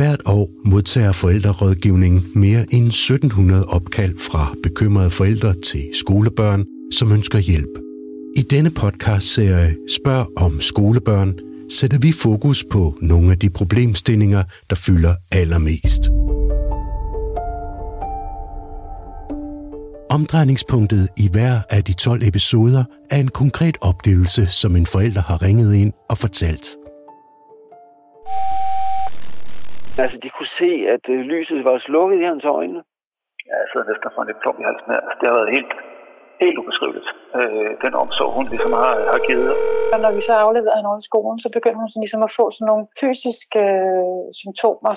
Hvert år modtager forældrerådgivning mere end 1700 opkald fra bekymrede forældre til skolebørn, som ønsker hjælp. I denne podcast-serie Spørg om skolebørn sætter vi fokus på nogle af de problemstillinger, der fylder allermest. Omdrejningspunktet i hver af de 12 episoder er en konkret oplevelse, som en forælder har ringet ind og fortalt. Altså, de kunne se, at øh, lyset var slukket i hans øjne. Ja, jeg sidder næsten for lidt plum i halsen her. Det har været helt, helt ubeskriveligt, øh, den omsorg, hun ligesom har, har givet. Og når vi så afleverede hende over i skolen, så begyndte hun sådan ligesom at få sådan nogle fysiske øh, symptomer.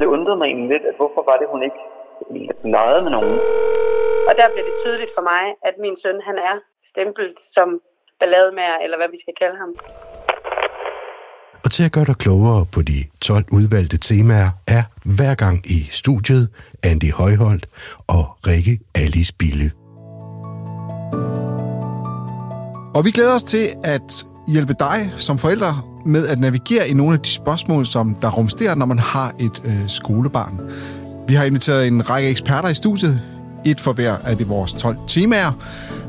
Det undrede mig egentlig lidt, at hvorfor var det, hun ikke legede med nogen. Og der bliver det tydeligt for mig, at min søn han er stemplet som ballademager, eller hvad vi skal kalde ham. Og til at gøre dig klogere på de 12 udvalgte temaer, er hver gang i studiet Andy Højholdt og Rikke Alice Bille. Og vi glæder os til at hjælpe dig som forælder med at navigere i nogle af de spørgsmål, som der rumsterer, når man har et øh, skolebarn. Vi har inviteret en række eksperter i studiet. Et for hver af de vores 12 temaer.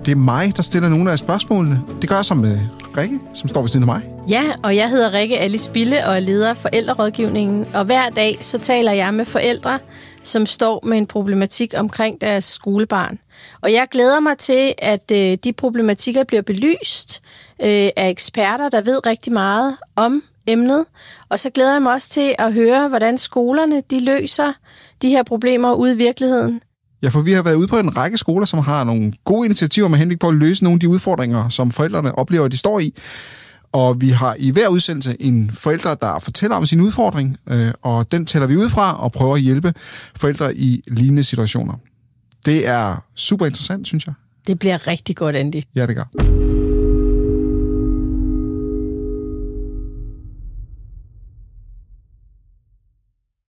Det er mig, der stiller nogle af spørgsmålene. Det gør jeg som med Rikke, som står ved siden af mig. Ja, og jeg hedder Rikke Alice Bille og er leder for forældrerådgivningen. Og hver dag så taler jeg med forældre, som står med en problematik omkring deres skolebarn. Og jeg glæder mig til, at øh, de problematikker bliver belyst øh, af eksperter, der ved rigtig meget om emnet. Og så glæder jeg mig også til at høre, hvordan skolerne de løser de her problemer ude i virkeligheden. Ja, for vi har været ude på en række skoler, som har nogle gode initiativer med henblik på at løse nogle af de udfordringer, som forældrene oplever, at de står i. Og vi har i hver udsendelse en forælder, der fortæller om sin udfordring, øh, og den tæller vi ud fra og prøver at hjælpe forældre i lignende situationer. Det er super interessant, synes jeg. Det bliver rigtig godt, Andy. Ja, det gør.